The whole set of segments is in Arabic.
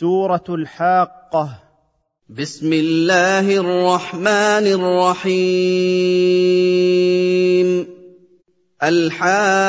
سورة الحاقة. بسم الله الرحمن الرحيم. الحاقة.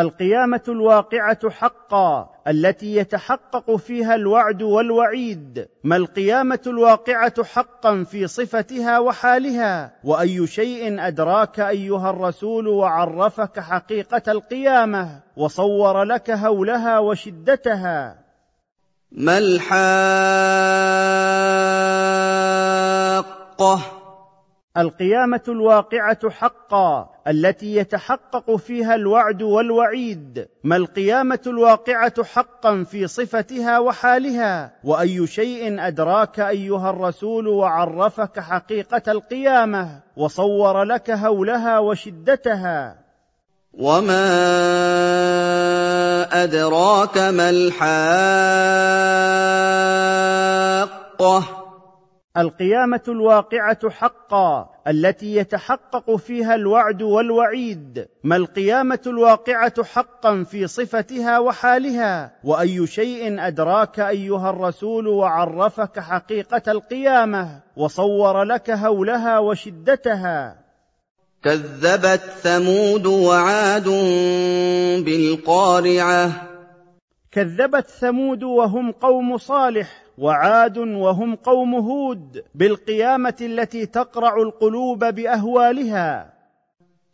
القيامة الواقعة حقا التي يتحقق فيها الوعد والوعيد. ما القيامة الواقعة حقا في صفتها وحالها؟ وأي شيء أدراك أيها الرسول وعرفك حقيقة القيامة وصور لك هولها وشدتها. ما الحاقة؟ القيامة الواقعة حقا التي يتحقق فيها الوعد والوعيد ما القيامة الواقعة حقا في صفتها وحالها؟ وأي شيء أدراك أيها الرسول وعرفك حقيقة القيامة وصور لك هولها وشدتها؟ وما أدراك ما الحاقة؟ القيامة الواقعة حقا التي يتحقق فيها الوعد والوعيد. ما القيامة الواقعة حقا في صفتها وحالها؟ وأي شيء أدراك أيها الرسول وعرفك حقيقة القيامة وصور لك هولها وشدتها. كذبت ثمود وعاد بالقارعة كذبت ثمود وهم قوم صالح وعاد وهم قوم هود بالقيامة التي تقرع القلوب بأهوالها.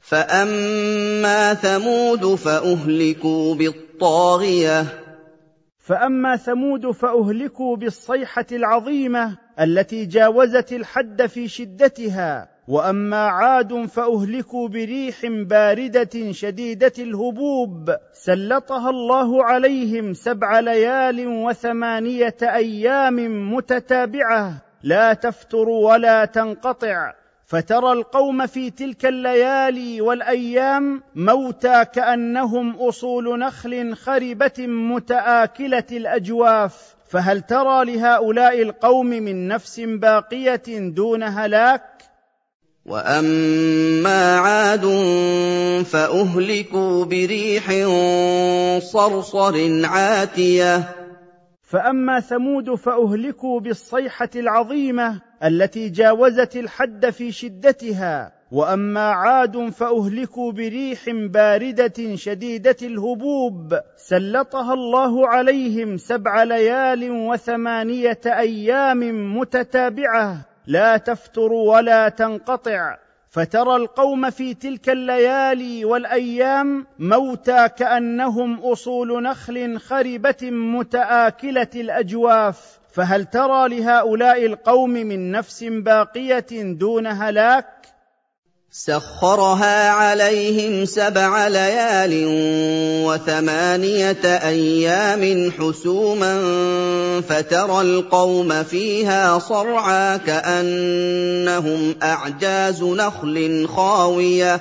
فأما ثمود فأهلكوا بالطاغية. فأما ثمود فأهلكوا بالصيحة العظيمة التي جاوزت الحد في شدتها. وأما عاد فأهلكوا بريح باردة شديدة الهبوب سلطها الله عليهم سبع ليال وثمانية أيام متتابعة. لا تفتر ولا تنقطع. فترى القوم في تلك الليالي والأيام موتى كأنهم أصول نخل خربة متآكلة الأجواف. فهل ترى لهؤلاء القوم من نفس باقية دون هلاك؟ واما عاد فاهلكوا بريح صرصر عاتيه فاما ثمود فاهلكوا بالصيحه العظيمه التي جاوزت الحد في شدتها واما عاد فاهلكوا بريح بارده شديده الهبوب سلطها الله عليهم سبع ليال وثمانيه أيام متتابعه لا تفتر ولا تنقطع فترى القوم في تلك الليالي والأيام موتى كأنهم أصول نخل خربة متآكلة الأجواف. فهل ترى لهؤلاء القوم من نفس باقية دون هلاك؟ سخرها عليهم سبع ليال وثمانية أيام حسوما فترى القوم فيها صرعى كأنهم أعجاز نخل خاوية.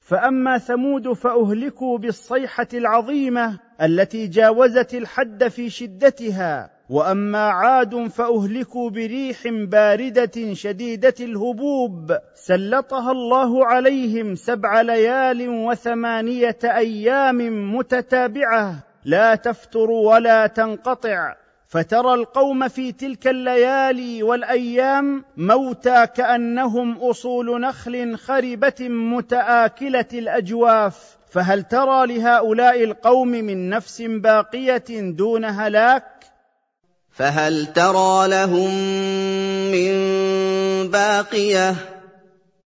فأما ثمود فأهلكوا بالصيحة العظيمة التي جاوزت الحد في شدتها. وأما عاد فأهلكوا بريح باردة شديدة الهبوب سلطها الله عليهم سبع ليال وثمانية أيام متتابعة. لا تفتر ولا تنقطع. فترى القوم في تلك الليالي والأيام موتى كأنهم أصول نخل خربة متآكلة الأجواف. فهل ترى لهؤلاء القوم من نفس باقية دون هلاك؟ فهل ترى لهم من باقية؟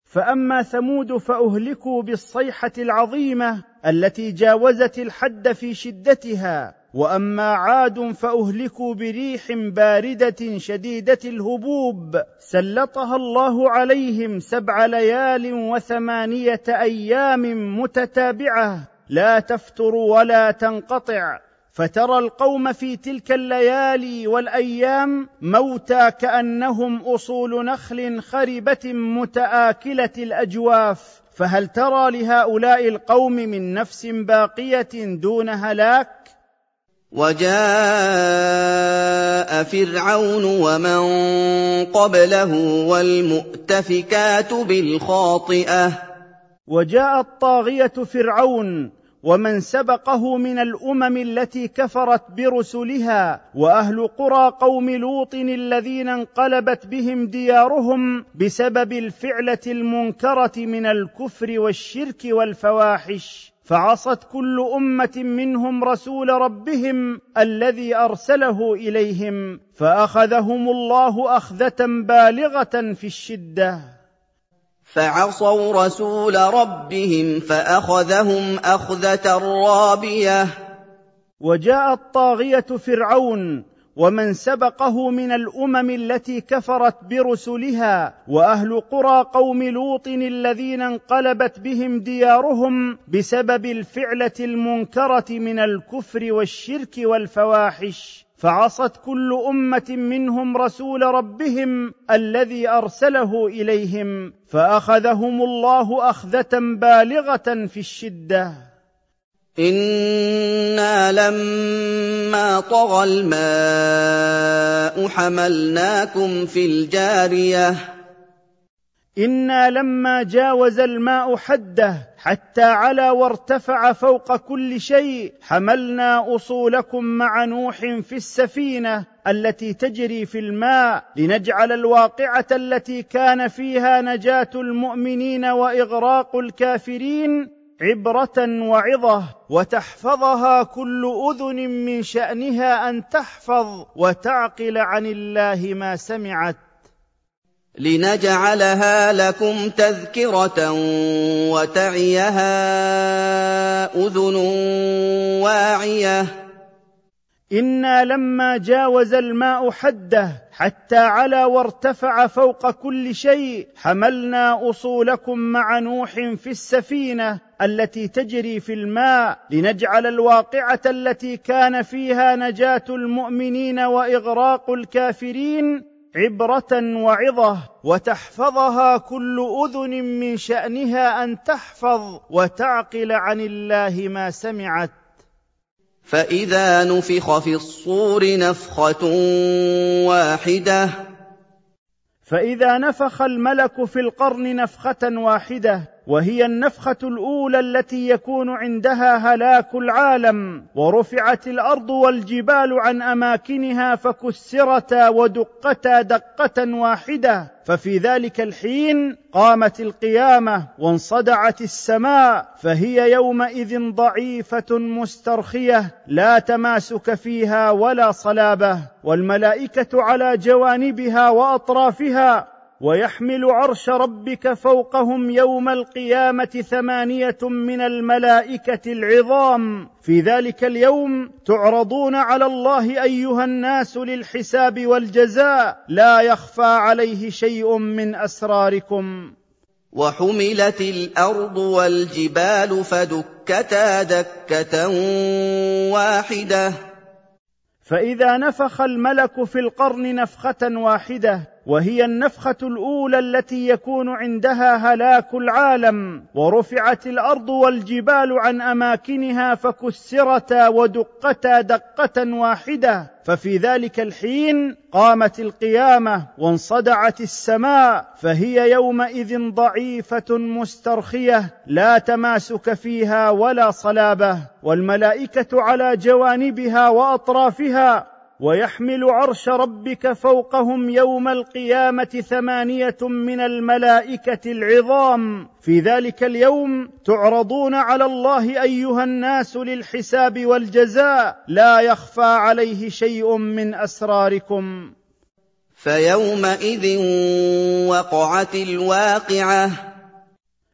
فأما ثمود فأهلكوا بالصيحة العظيمة التي جاوزت الحد في شدتها وأما عاد فأهلكوا بريح باردة شديدة الهبوب سلطها الله عليهم سبع ليال وثمانية أيام متتابعة لا تفتر ولا تنقطع. فترى القوم في تلك الليالي والأيام موتى كأنهم أصول نخل خربة متآكلة الأجواف. فهل ترى لهؤلاء القوم من نفس باقية دون هلاك؟ وجاء فرعون ومن قبله والمؤتفكات بالخاطئة. وجاء الطاغية فرعون ومن سبقه من الأمم التي كفرت برسلها وأهل قرى قوم لوط الذين انقلبت بهم ديارهم بسبب الفعلة المنكرة من الكفر والشرك والفواحش فعصت كل أمة منهم رسول ربهم الذي أرسله إليهم فأخذهم الله أخذة بالغة في الشدة. فعصوا رسول ربهم فأخذهم أخذة رابية. وجاء الطاغية فرعون ومن سبقه من الأمم التي كفرت برسلها وأهل قرى قوم لوط الذين انقلبت بهم ديارهم بسبب الفعلة المنكرة من الكفر والشرك والفواحش. فعصت كل أمة منهم رسول ربهم الذي أرسله إليهم فأخذهم الله أخذة بالغة في الشدة. إنا لما طغى الماء حملناكم في الجارية. إنا لما جاوز الماء حده حتى علا وارتفع فوق كل شيء. حملنا أصولكم مع نوح في السفينة التي تجري في الماء لنجعل الواقعة التي كان فيها نجاة المؤمنين وإغراق الكافرين عبرة وعظة. وتحفظها كل أذن من شأنها أن تحفظ وتعقل عن الله ما سمعت. لنجعلها لكم تذكرة وتعيها أذن واعية. إنا لما جاوز الماء حده حتى علا وارتفع فوق كل شيء حملنا أصولكم مع نوح في السفينة التي تجري في الماء لنجعل الواقعة التي كان فيها نجاة المؤمنين وإغراق الكافرين عبرة وعظة وتحفظها كل أذن من شأنها أن تحفظ وتعقل عن الله ما سمعت. فإذا نفخ في الصور نفخة واحدة. فإذا نفخ الملك في القرن نفخة واحدة وهي النفخة الأولى التي يكون عندها هلاك العالم ورفعت الأرض والجبال عن أماكنها فكسرتا ودقتا دقة واحدة. ففي ذلك الحين قامت القيامة وانصدعت السماء فهي يومئذ ضعيفة مسترخية لا تماسك فيها ولا صلابة. والملائكة على جوانبها وأطرافها ويحمل عرش ربك فوقهم يوم القيامة ثمانية من الملائكة العظام. في ذلك اليوم تعرضون على الله أيها الناس للحساب والجزاء. لا يخفى عليه شيء من أسراركم. وحملت الأرض والجبال فدكتا دكة واحدة. فإذا نفخ الملك في القرن نفخة واحدة وهي النفخة الأولى التي يكون عندها هلاك العالم ورفعت الأرض والجبال عن أماكنها فكسرتا ودقتا دقة واحدة. ففي ذلك الحين قامت القيامة وانصدعت السماء فهي يومئذ ضعيفة مسترخية لا تماسك فيها ولا صلابة. والملائكة على جوانبها وأطرافها ويحمل عرش ربك فوقهم يوم القيامة ثمانية من الملائكة العظام. في ذلك اليوم تعرضون على الله أيها الناس للحساب والجزاء. لا يخفى عليه شيء من أسراركم. فيومئذ وقعت الواقعة.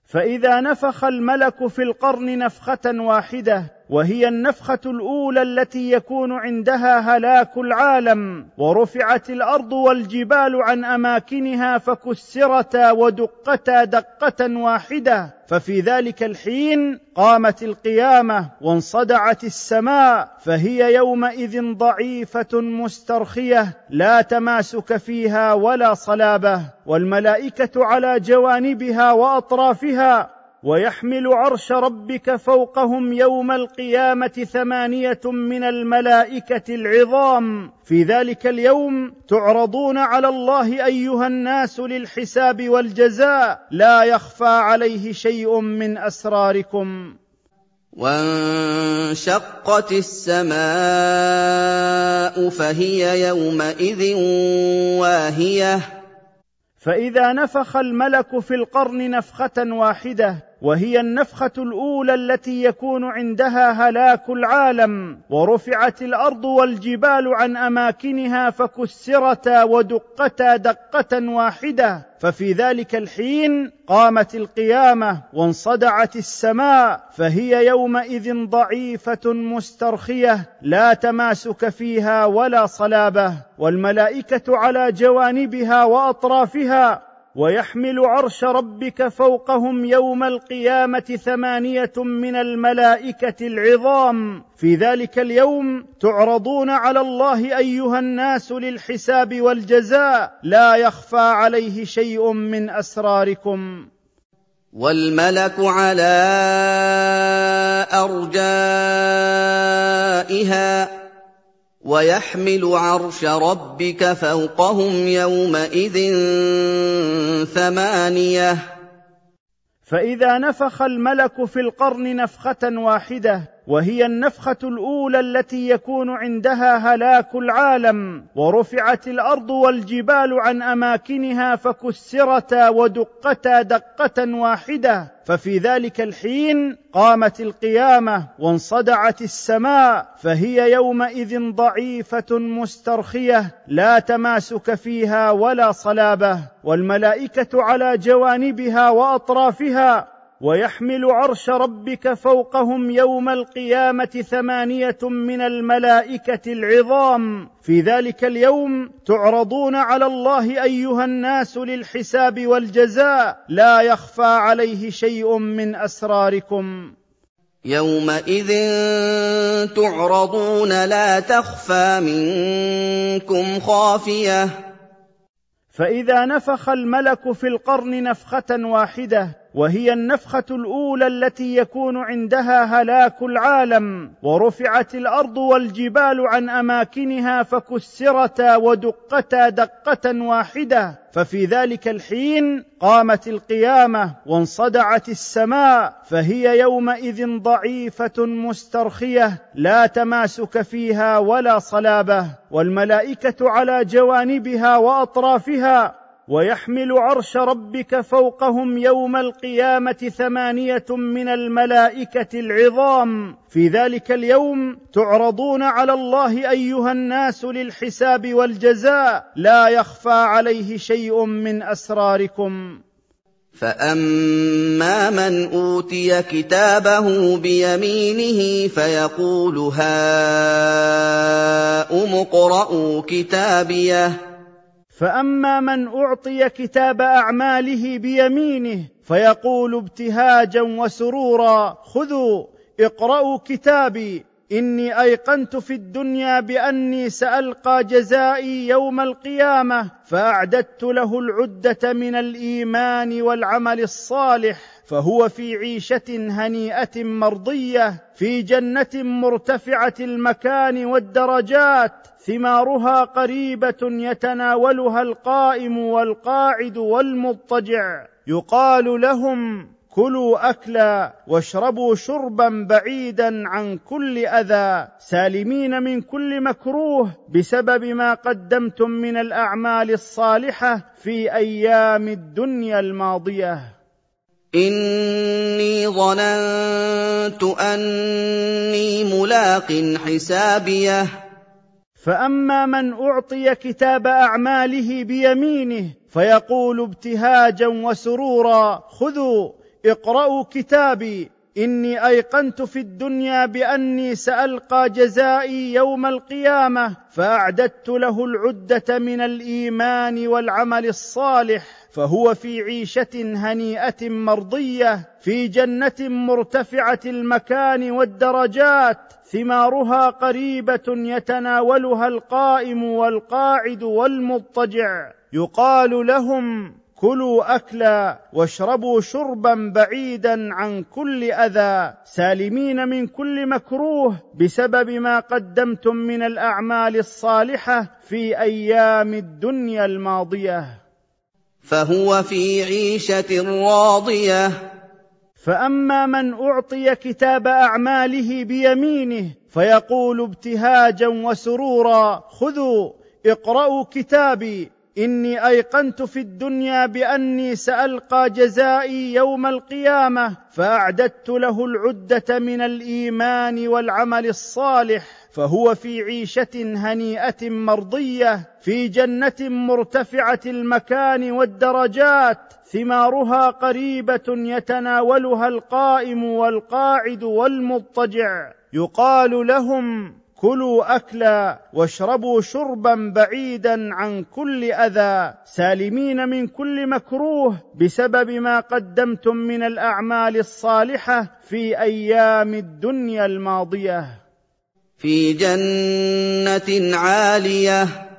فإذا نفخ الملك في القرن نفخة واحدة وهي النفخة الأولى التي يكون عندها هلاك العالم ورفعت الأرض والجبال عن أماكنها فكسرتا ودقتا دقة واحدة. ففي ذلك الحين قامت القيامة وانصدعت السماء فهي يومئذ ضعيفة مسترخية لا تماسك فيها ولا صلابة. والملائكة على جوانبها وأطرافها ويحمل عرش ربك فوقهم يوم القيامة ثمانية من الملائكة العظام. في ذلك اليوم تعرضون على الله أيها الناس للحساب والجزاء. لا يخفى عليه شيء من أسراركم. وانشقت السماء فهي يومئذ واهية. فإذا نفخ الملك في القرن نفخة واحدة وهي النفخة الأولى التي يكون عندها هلاك العالم ورفعت الأرض والجبال عن أماكنها فكسرتا ودقتا دقة واحدة. ففي ذلك الحين قامت القيامة وانصدعت السماء فهي يومئذ ضعيفة مسترخية لا تماسك فيها ولا صلابة. والملائكة على جوانبها وأطرافها ويحمل عرش ربك فوقهم يوم القيامة ثمانية من الملائكة العظام. في ذلك اليوم تعرضون على الله أيها الناس للحساب والجزاء. لا يخفى عليه شيء من أسراركم. والملك على أرجائها ويحمل عرش ربك فوقهم يومئذ ثمانية. فإذا نفخ الملك في القرن نفخة واحدة وهي النفخة الأولى التي يكون عندها هلاك العالم ورفعت الأرض والجبال عن أماكنها فكسرتا ودقتا دقة واحدة. ففي ذلك الحين قامت القيامة وانصدعت السماء فهي يومئذ ضعيفة مسترخية لا تماسك فيها ولا صلابة. والملائكة على جوانبها وأطرافها ويحمل عرش ربك فوقهم يوم القيامة ثمانية من الملائكة العظام. في ذلك اليوم تعرضون على الله أيها الناس للحساب والجزاء. لا يخفى عليه شيء من أسراركم. يومئذ تعرضون لا تخفى منكم خافية. فإذا نفخ الملك في القرن نفخة واحدة وهي النفخة الأولى التي يكون عندها هلاك العالم ورفعت الأرض والجبال عن أماكنها فكسرتا ودقتا دقة واحدة. ففي ذلك الحين قامت القيامة وانصدعت السماء فهي يومئذ ضعيفة مسترخية لا تماسك فيها ولا صلابة والملائكة على جوانبها وأطرافها. ويحمل عرش ربك فوقهم يوم القيامة ثمانية من الملائكة العظام. في ذلك اليوم تعرضون على الله أيها الناس للحساب والجزاء. لا يخفى عليه شيء من أسراركم. فأما من أوتي كتابه بيمينه فيقول هاؤم اقرءوا كتابيه. فأما من أعطي كتاب أعماله بيمينه فيقول ابتهاجا وسرورا خذوا اقرأوا كتابي إني أيقنت في الدنيا بأني سألقى جزائي يوم القيامة فأعددت له العدة من الإيمان والعمل الصالح فهو في عيشة هنيئة مرضية في جنة مرتفعة المكان والدرجات ثمارها قريبة يتناولها القائم والقاعد والمضطجع. يقال لهم كلوا أكلا واشربوا شربا بعيدا عن كل أذى. سالمين من كل مكروه بسبب ما قدمتم من الأعمال الصالحة في أيام الدنيا الماضية. إني ظننت أني ملاق حسابيه. فأما من أعطي كتاب أعماله بيمينه فيقول ابتهاجا وسرورا خذوا اقرأوا كتابي إني أيقنت في الدنيا بأني سألقى جزائي يوم القيامة فأعددت له العدة من الإيمان والعمل الصالح فهو في عيشة هنيئة مرضية في جنة مرتفعة المكان والدرجات ثمارها قريبة يتناولها القائم والقاعد والمضطجع. يقال لهم كلوا أكلا واشربوا شربا بعيدا عن كل أذى سالمين من كل مكروه بسبب ما قدمتم من الأعمال الصالحة في أيام الدنيا الماضية. فهو في عيشة راضية. فأما من أعطي كتاب أعماله بيمينه فيقول ابتهاجا وسرورا خذوا اقرأوا كتابي إني أيقنت في الدنيا بأني سألقى جزائي يوم القيامة فأعددت له العدة من الإيمان والعمل الصالح فهو في عيشة هنيئة مرضية في جنة مرتفعة المكان والدرجات ثمارها قريبة يتناولها القائم والقاعد والمضطجع. يقال لهم كلوا أكلا واشربوا شربا بعيدا عن كل أذى. سالمين من كل مكروه بسبب ما قدمتم من الأعمال الصالحة في أيام الدنيا الماضية. في جنة عالية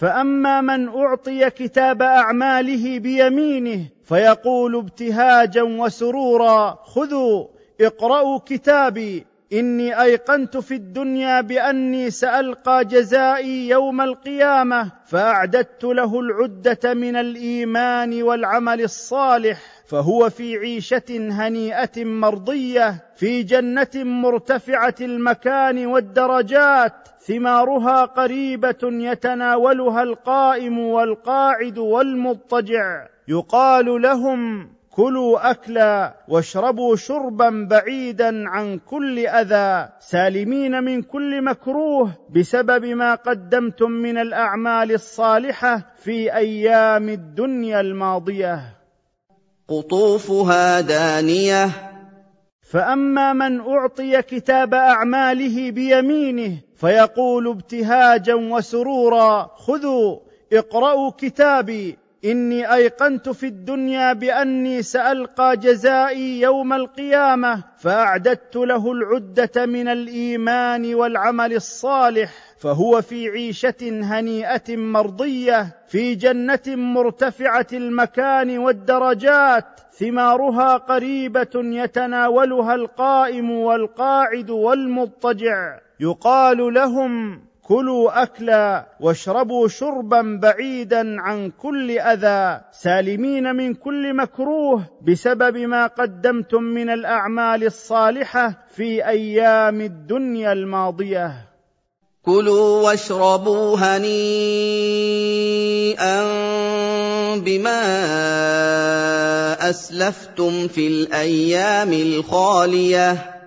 فأما من أعطي كتاب أعماله بيمينه فيقول ابتهاجا وسرورا خذوا اقرأوا كتابي إني أيقنت في الدنيا بأني سألقى جزائي يوم القيامة فأعددت له العدة من الإيمان والعمل الصالح. فهو في عيشة هنيئة مرضية في جنة مرتفعة المكان والدرجات ثمارها قريبة يتناولها القائم والقاعد والمضطجع. يقال لهم كلوا أكلا واشربوا شربا بعيدا عن كل أذى سالمين من كل مكروه بسبب ما قدمتم من الأعمال الصالحة في أيام الدنيا الماضية. قطوفها دانية. فأما من أعطي كتاب أعماله بيمينه فيقول ابتهاجا وسرورا خذوا اقرأوا كتابي إني أيقنت في الدنيا بأني سألقى جزائي يوم القيامة فأعددت له العدة من الإيمان والعمل الصالح. فهو في عيشة هنيئة مرضية في جنة مرتفعة المكان والدرجات ثمارها قريبة يتناولها القائم والقاعد والمضطجع. يقال لهم كلوا أكلا واشربوا شربا بعيدا عن كل أذى سالمين من كل مكروه بسبب ما قدمتم من الأعمال الصالحة في أيام الدنيا الماضية. كلوا واشربوا هنيئا بما أسلفتم في الأيام الخالية.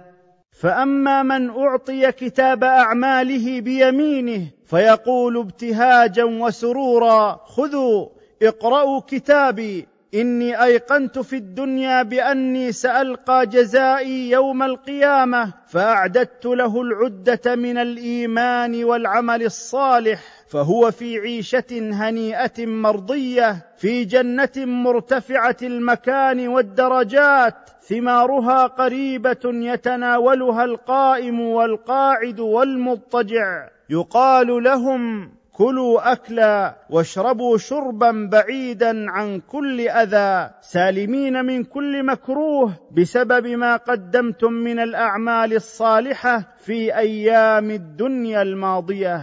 فأما من أعطي كتاب أعماله بيمينه فيقول ابتهاجا وسرورا خذوا اقرأوا كتابي. إني أيقنت في الدنيا بأني سألقى جزائي يوم القيامة فأعددت له العدة من الإيمان والعمل الصالح فهو في عيشة هنيئة مرضية في جنة مرتفعة المكان والدرجات ثمارها قريبة يتناولها القائم والقاعد والمضطجع يقال لهم كلوا اكلا واشربوا شربا بعيدا عن كل أذى سالمين من كل مكروه بسبب ما قدمتم من الأعمال الصالحة في أيام الدنيا الماضية.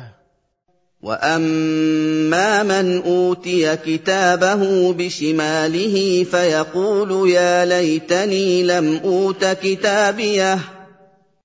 وأما من أوتي كتابه بشماله فيقول يا ليتني لم أوت كتابيه.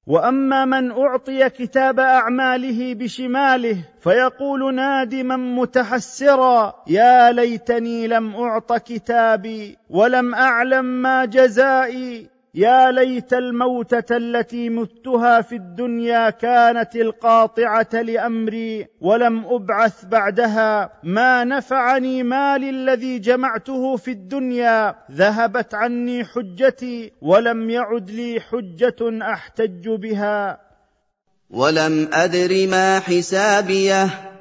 وأما من أعطي كتاب أعماله بشماله فيقول نادما متحسرا يا ليتني لم أعط كتابي ولم أعلم ما جزائي. يا ليت الموتة التي متها في الدنيا كانت القاطعة لأمري ولم أبعث بعدها. ما نفعني مالي الذي جمعته في الدنيا ذهبت عني حجتي ولم يعد لي حجة أحتج بها. ولم أدر ما حسابيه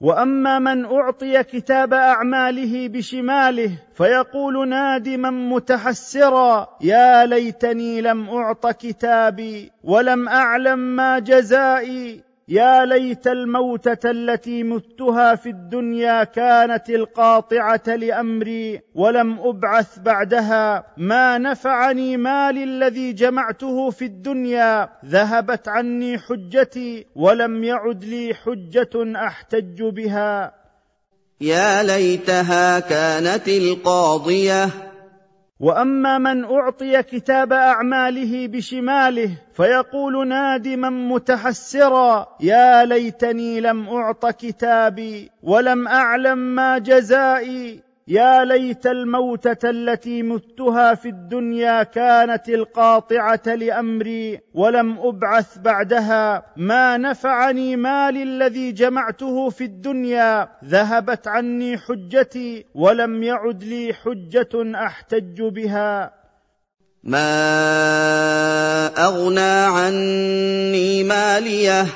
وأما من أعطي كتاب أعماله بشماله فيقول نادما متحسرا يا ليتني لم أعط كتابي ولم أعلم ما جزائي. يا ليت الموتة التي متها في الدنيا كانت القاطعة لأمري ولم أبعث بعدها. ما نفعني مالي الذي جمعته في الدنيا ذهبت عني حجتي ولم يعد لي حجة أحتج بها. يا ليتها كانت القاضية وأما من أعطي كتاب أعماله بشماله فيقول نادما متحسرا يا ليتني لم أعط كتابي ولم أعلم ما جزائي. يا ليت الموتة التي متها في الدنيا كانت القاطعة لأمري ولم أبعث بعدها. ما نفعني مالي الذي جمعته في الدنيا ذهبت عني حجتي ولم يعد لي حجة أحتج بها. ما أغنى عني ماليه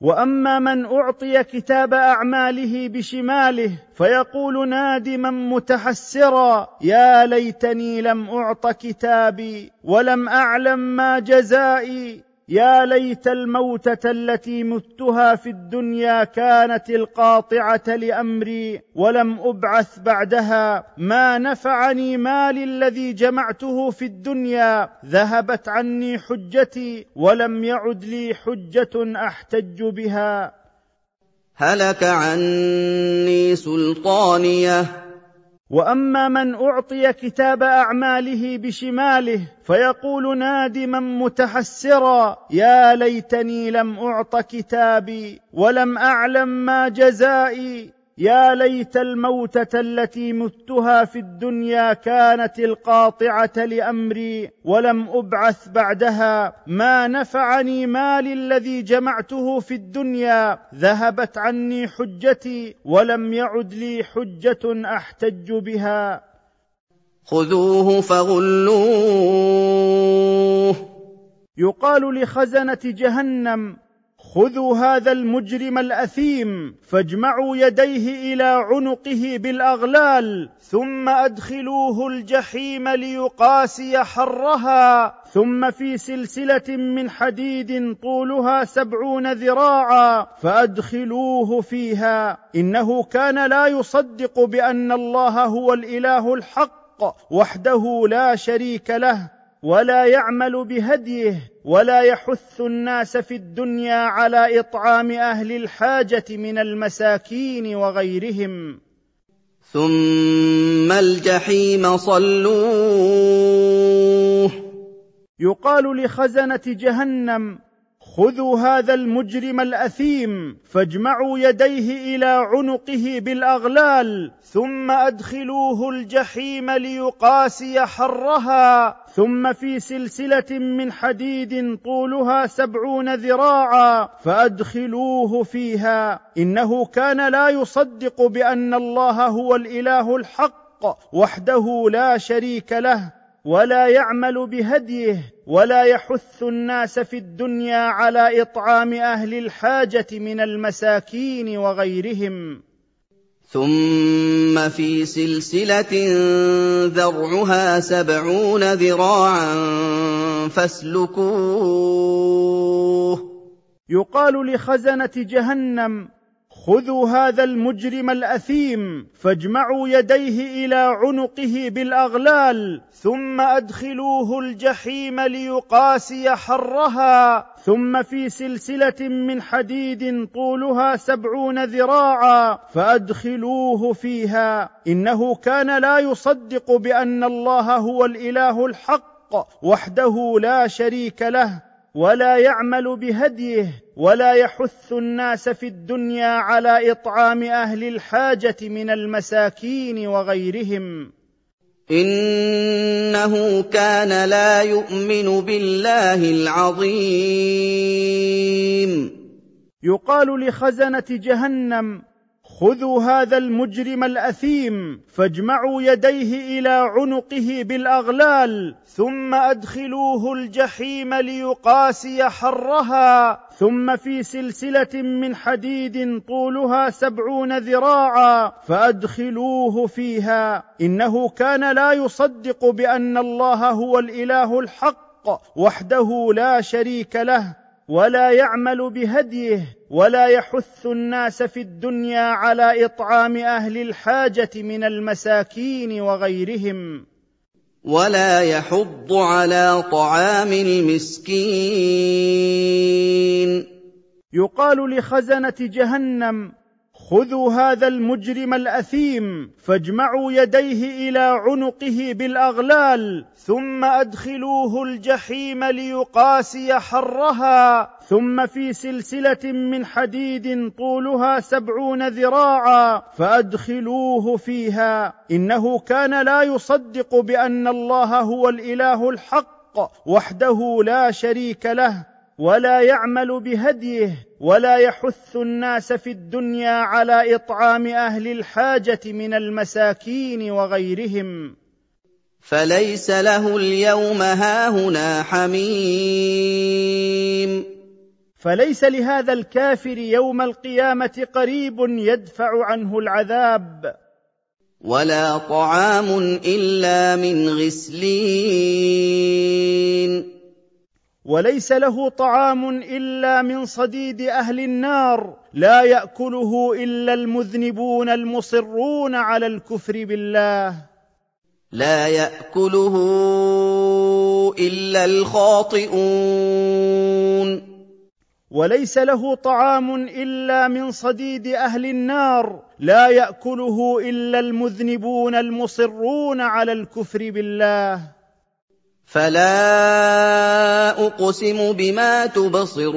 واما من اعطي كتاب اعماله بشماله فيقول نادما متحسرا يا ليتني لم اعط كتابي ولم اعلم ما جزائي. يا ليت الموتة التي متها في الدنيا كانت القاطعة لأمري ولم أبعث بعدها. ما نفعني مالي الذي جمعته في الدنيا ذهبت عني حجتي ولم يعد لي حجة أحتج بها. هلك عني سلطانية. وأما من أعطي كتاب أعماله بشماله فيقول نادما متحسرا يا ليتني لم أعط كتابي ولم أعلم ما جزائي. يا ليت الموتة التي متها في الدنيا كانت القاطعة لأمري ولم أبعث بعدها. ما نفعني مالي الذي جمعته في الدنيا ذهبت عني حجتي ولم يعد لي حجة أحتج بها. خذوه فغلوه. يقال لخزنة جهنم خذوا هذا المجرم الأثيم فاجمعوا يديه إلى عنقه بالأغلال ثم أدخلوه الجحيم ليقاسي حرها ثم في سلسلة من حديد طولها سبعون ذراعا فأدخلوه فيها. إنه كان لا يصدق بأن الله هو الإله الحق وحده لا شريك له. ولا يعمل بهديه ولا يحث الناس في الدنيا على إطعام أهل الحاجة من المساكين وغيرهم. ثم الجحيم صلوه. يقال لخزنة جهنم خذوا هذا المجرم الأثيم فاجمعوا يديه إلى عنقه بالأغلال ثم أدخلوه الجحيم ليقاسي حرها ثم في سلسلة من حديد طولها سبعون ذراعا فأدخلوه فيها. إنه كان لا يصدق بأن الله هو الإله الحق وحده لا شريك له. ولا يعمل بهديه ولا يحث الناس في الدنيا على إطعام أهل الحاجة من المساكين وغيرهم. ثم في سلسلة ذرعها سبعون ذراعا فاسلكوه. يقال لخزنة جهنم خذوا هذا المجرم الأثيم فاجمعوا يديه إلى عنقه بالأغلال ثم أدخلوه الجحيم ليقاسي حرها ثم في سلسلة من حديد طولها سبعون ذراعا فأدخلوه فيها. إنه كان لا يصدق بأن الله هو الإله الحق وحده لا شريك له ولا يعمل بهديه ولا يحث الناس في الدنيا على إطعام أهل الحاجة من المساكين وغيرهم. إنه كان لا يؤمن بالله العظيم. يقال لخزنة جهنم خذوا هذا المجرم الأثيم فاجمعوا يديه إلى عنقه بالأغلال ثم أدخلوه الجحيم ليقاسي حرها ثم في سلسلة من حديد طولها سبعون ذراعا فأدخلوه فيها. إنه كان لا يصدق بأن الله هو الإله الحق وحده لا شريك له. ولا يعمل بهديه ولا يحث الناس في الدنيا على إطعام أهل الحاجة من المساكين وغيرهم. ولا يحض على طعام المسكين. يقال لخزنة جهنم خذوا هذا المجرم الأثيم فاجمعوا يديه إلى عنقه بالأغلال ثم أدخلوه الجحيم ليقاسي حرها ثم في سلسلة من حديد طولها سبعون ذراعا فأدخلوه فيها. إنه كان لا يصدق بأن الله هو الإله الحق وحده لا شريك له. ولا يعمل بهديه ولا يحث الناس في الدنيا على إطعام أهل الحاجة من المساكين وغيرهم. فليس له اليوم هاهنا حميم. فليس لهذا الكافر يوم القيامة قريب يدفع عنه العذاب. ولا طعام إلا من غسلين. وليس له طعام إلا من صديد أهل النار لا يأكله إلا المذنبون المصرون على الكفر بالله. لا يأكله إلا الخاطئون. وليس له طعام إلا من صديد أهل النار لا يأكله إلا المذنبون المصرون على الكفر بالله. فلا أقسم بما تبصرون.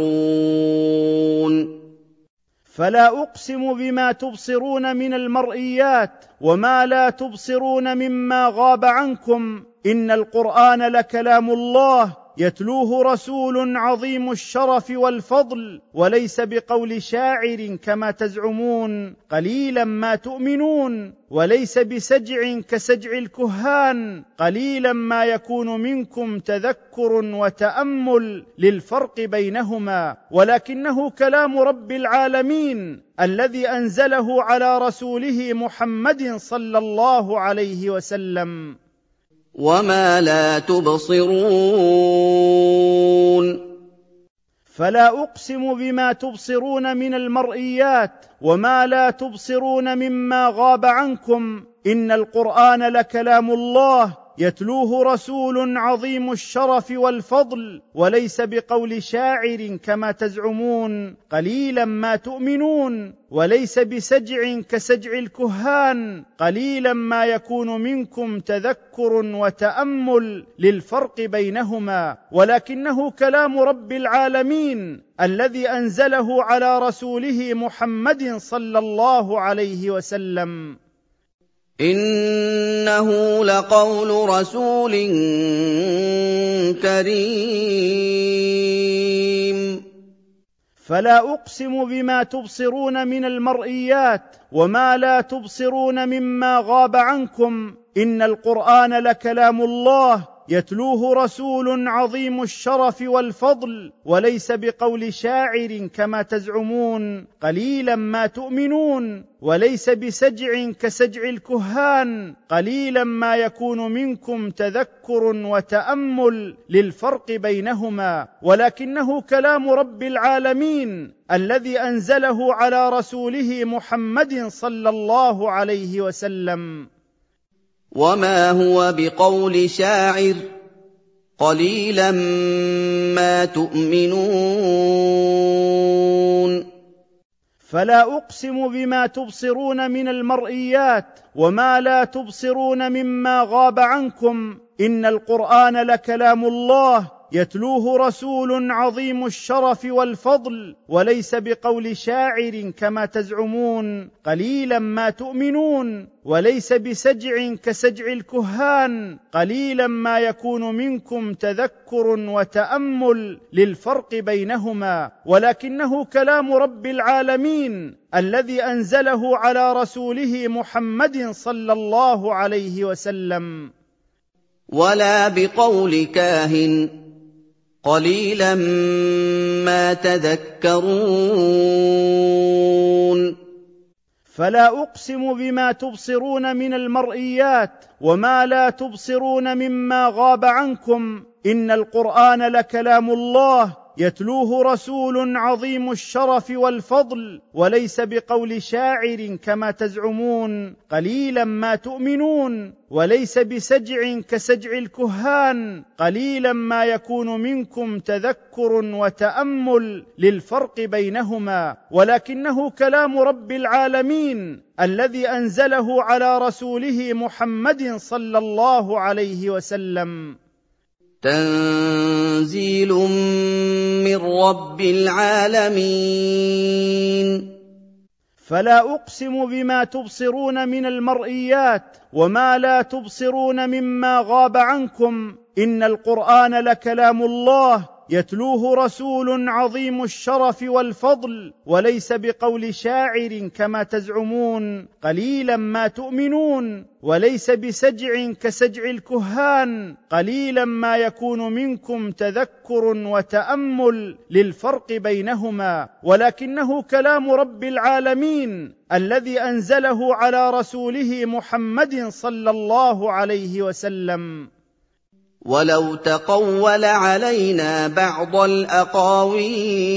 فلا أقسم بما تبصرون من المرئيات وما لا تبصرون مما غاب عنكم. إن القرآن لكلام الله يتلوه رسول عظيم الشرف والفضل وليس بقول شاعر كما تزعمون قليلا ما تؤمنون وليس بسجع كسجع الكهان قليلا ما يكون منكم تذكر وتأمل للفرق بينهما ولكنه كلام رب العالمين الذي أنزله على رسوله محمد صلى الله عليه وسلم. وما لا تبصرون فلا اقسم بما تبصرون من المرئيات وما لا تبصرون مما غاب عنكم ان القران لكلام الله يتلوه رسول عظيم الشرف والفضل وليس بقول شاعر كما تزعمون قليلا ما تؤمنون وليس بسجع كسجع الكهان قليلا ما يكون منكم تذكر وتأمل للفرق بينهما ولكنه كلام رب العالمين الذي أنزله على رسوله محمد صلى الله عليه وسلم. إنه لقول رسول كريم. فلا أقسم بما تبصرون من المرئيات وما لا تبصرون مما غاب عنكم. إن القرآن لكلام الله يتلوه رسول عظيم الشرف والفضل وليس بقول شاعر كما تزعمون قليلا ما تؤمنون وليس بسجع كسجع الكهان قليلا ما يكون منكم تذكر وتأمل للفرق بينهما ولكنه كلام رب العالمين الذي أنزله على رسوله محمد صلى الله عليه وسلم. وما هو بقول شاعر قليلا ما تؤمنون فلا اقسم بما تبصرون من المرئيات وما لا تبصرون مما غاب عنكم ان القران لكلام الله يتلوه رسول عظيم الشرف والفضل وليس بقول شاعر كما تزعمون قليلا ما تؤمنون وليس بسجع كسجع الكهان قليلا ما يكون منكم تذكر وتأمل للفرق بينهما ولكنه كلام رب العالمين الذي أنزله على رسوله محمد صلى الله عليه وسلم. ولا بقول كاهن قليلا ما تذكرون فلا اقسم بما تبصرون من المرئيات وما لا تبصرون مما غاب عنكم ان القران لكلام الله يتلوه رسول عظيم الشرف والفضل وليس بقول شاعر كما تزعمون قليلا ما تؤمنون وليس بسجع كسجع الكهان قليلا ما يكون منكم تذكر وتأمل للفرق بينهما ولكنه كلام رب العالمين الذي أنزله على رسوله محمد صلى الله عليه وسلم. تنزيل من رب العالمين. فلا أقسم بما تبصرون من المرئيات وما لا تبصرون مما غاب عنكم. إن القرآن لكلام الله يتلوه رسول عظيم الشرف والفضل وليس بقول شاعر كما تزعمون قليلا ما تؤمنون وليس بسجع كسجع الكهان قليلا ما يكون منكم تذكر وتأمل للفرق بينهما ولكنه كلام رب العالمين الذي أنزله على رسوله محمد صلى الله عليه وسلم. ولو تقول علينا بعض الاقاويل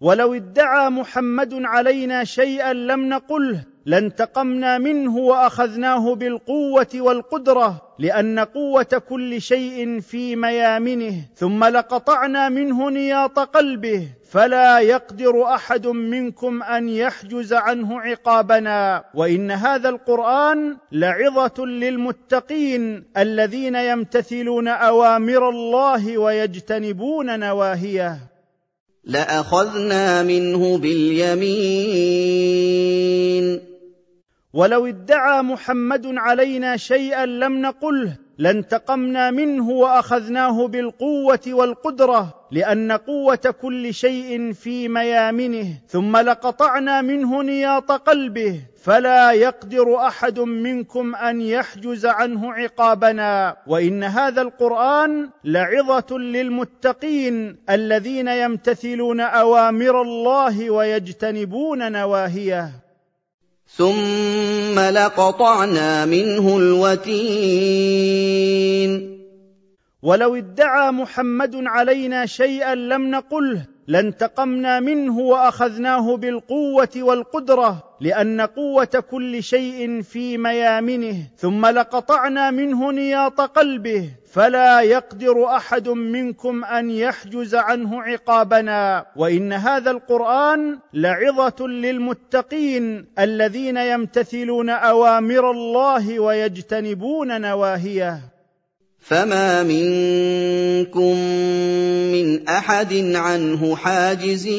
ولو ادعى محمد علينا شيئا لم نقله لانتقمنا منه وأخذناه بالقوة والقدرة لأن قوة كل شيء في ميامنه ثم لقطعنا منه نياط قلبه فلا يقدر أحد منكم أن يحجز عنه عقابنا. وإن هذا القرآن لعظة للمتقين الذين يمتثلون أوامر الله ويجتنبون نواهيه. لأخذنا منه باليمين. ولو ادعى محمد علينا شيئا لم نقله لانتقمنا منه وأخذناه بالقوة والقدرة لأن قوة كل شيء في ميامنه ثم لقطعنا منه نياط قلبه فلا يقدر أحد منكم أن يحجز عنه عقابنا. وإن هذا القرآن لعظة للمتقين الذين يمتثلون أوامر الله ويجتنبون نواهيه. ثم لقطعنا منه الوتين. ولو ادعى محمد علينا شيئا لم نقله لانتقمنا منه وأخذناه بالقوة والقدرة لأن قوة كل شيء في ميامنه ثم لقطعنا منه نياط قلبه فلا يقدر أحد منكم أن يحجز عنه عقابنا. وإن هذا القرآن لعظة للمتقين الذين يمتثلون أوامر الله ويجتنبون نواهيه. فما منكم من احد عنه حاجزين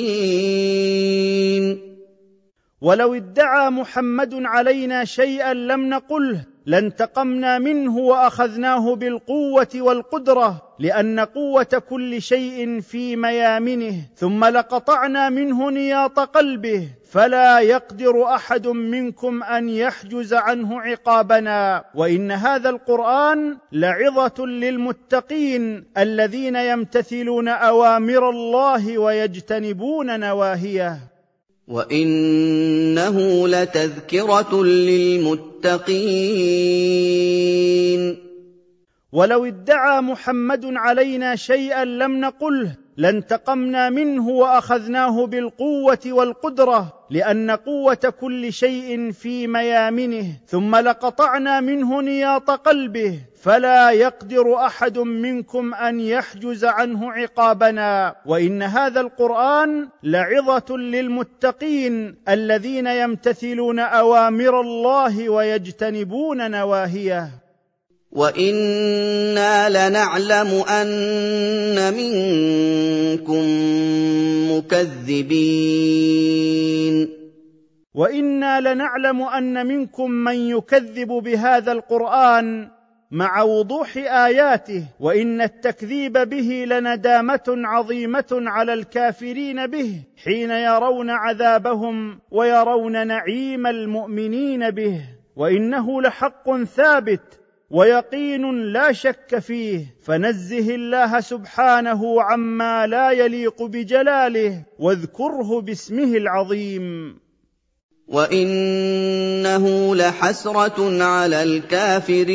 ولو ادعى محمد علينا شيئا لم نقله لانتقمنا منه وأخذناه بالقوة والقدرة لأن قوة كل شيء في ميامنه ثم لقطعنا منه نياط قلبه فلا يقدر أحد منكم أن يحجز عنه عقابنا. وإن هذا القرآن لعظة للمتقين الذين يمتثلون أوامر الله ويجتنبون نواهيه. وانه لتذكره للمتقين ولو ادعى محمد علينا شيئا لم نقله لانتقمنا منه وأخذناه بالقوة والقدرة لأن قوة كل شيء في ميامنه ثم لقطعنا منه نياط قلبه فلا يقدر أحد منكم أن يحجز عنه عقابنا. وإن هذا القرآن لعظة للمتقين الذين يمتثلون أوامر الله ويجتنبون نواهيه. وأنا لنعلم ان منكم مكذبين وأنا لنعلم ان منكم من يكذب بهذا القران مع وضوح اياته وان التكذيب به لندامه عظيمه على الكافرين به حين يرون عذابهم ويرون نعيم المؤمنين به وانه لحق ثابت ويقين لا شك فيه فنزه الله سبحانه عما لا يليق بجلاله واذكره باسمه العظيم. وإنه لحسرة على الكافرين.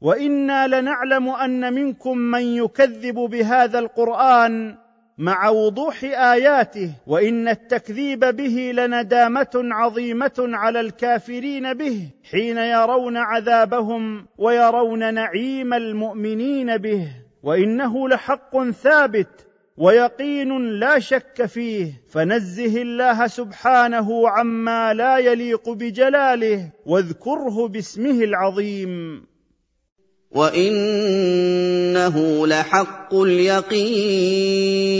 وإنا لنعلم أن منكم من يكذب بهذا القرآن مع وضوح آياته وإن التكذيب به لندامة عظيمة على الكافرين به حين يرون عذابهم ويرون نعيم المؤمنين به. وإنه لحق ثابت ويقين لا شك فيه. فنزه الله سبحانه عما لا يليق بجلاله واذكره باسمه العظيم. وإنه لحق اليقين.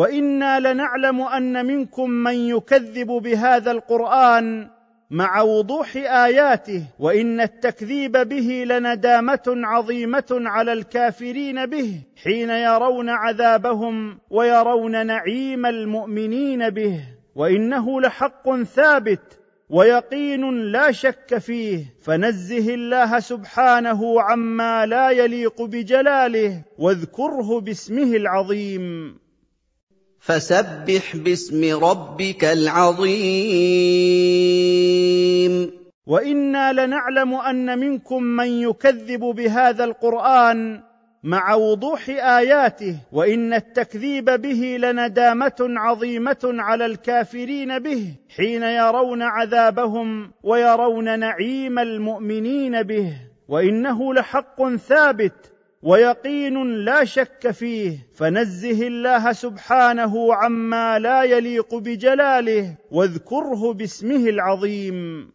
وإنا لنعلم أن منكم من يكذب بهذا القرآن مع وضوح آياته وإن التكذيب به لندامة عظيمة على الكافرين به حين يرون عذابهم ويرون نعيم المؤمنين به. وإنه لحق ثابت ويقين لا شك فيه. فنزه الله سبحانه عما لا يليق بجلاله واذكره باسمه العظيم. فسبح باسم ربك العظيم. وإنا لنعلم أن منكم من يكذب بهذا القرآن مع وضوح آياته وإن التكذيب به لندامة عظيمة على الكافرين به حين يرون عذابهم ويرون نعيم المؤمنين به. وإنه لحق ثابت ويقين لا شك فيه فنزه الله سبحانه عما لا يليق بجلاله واذكره باسمه العظيم.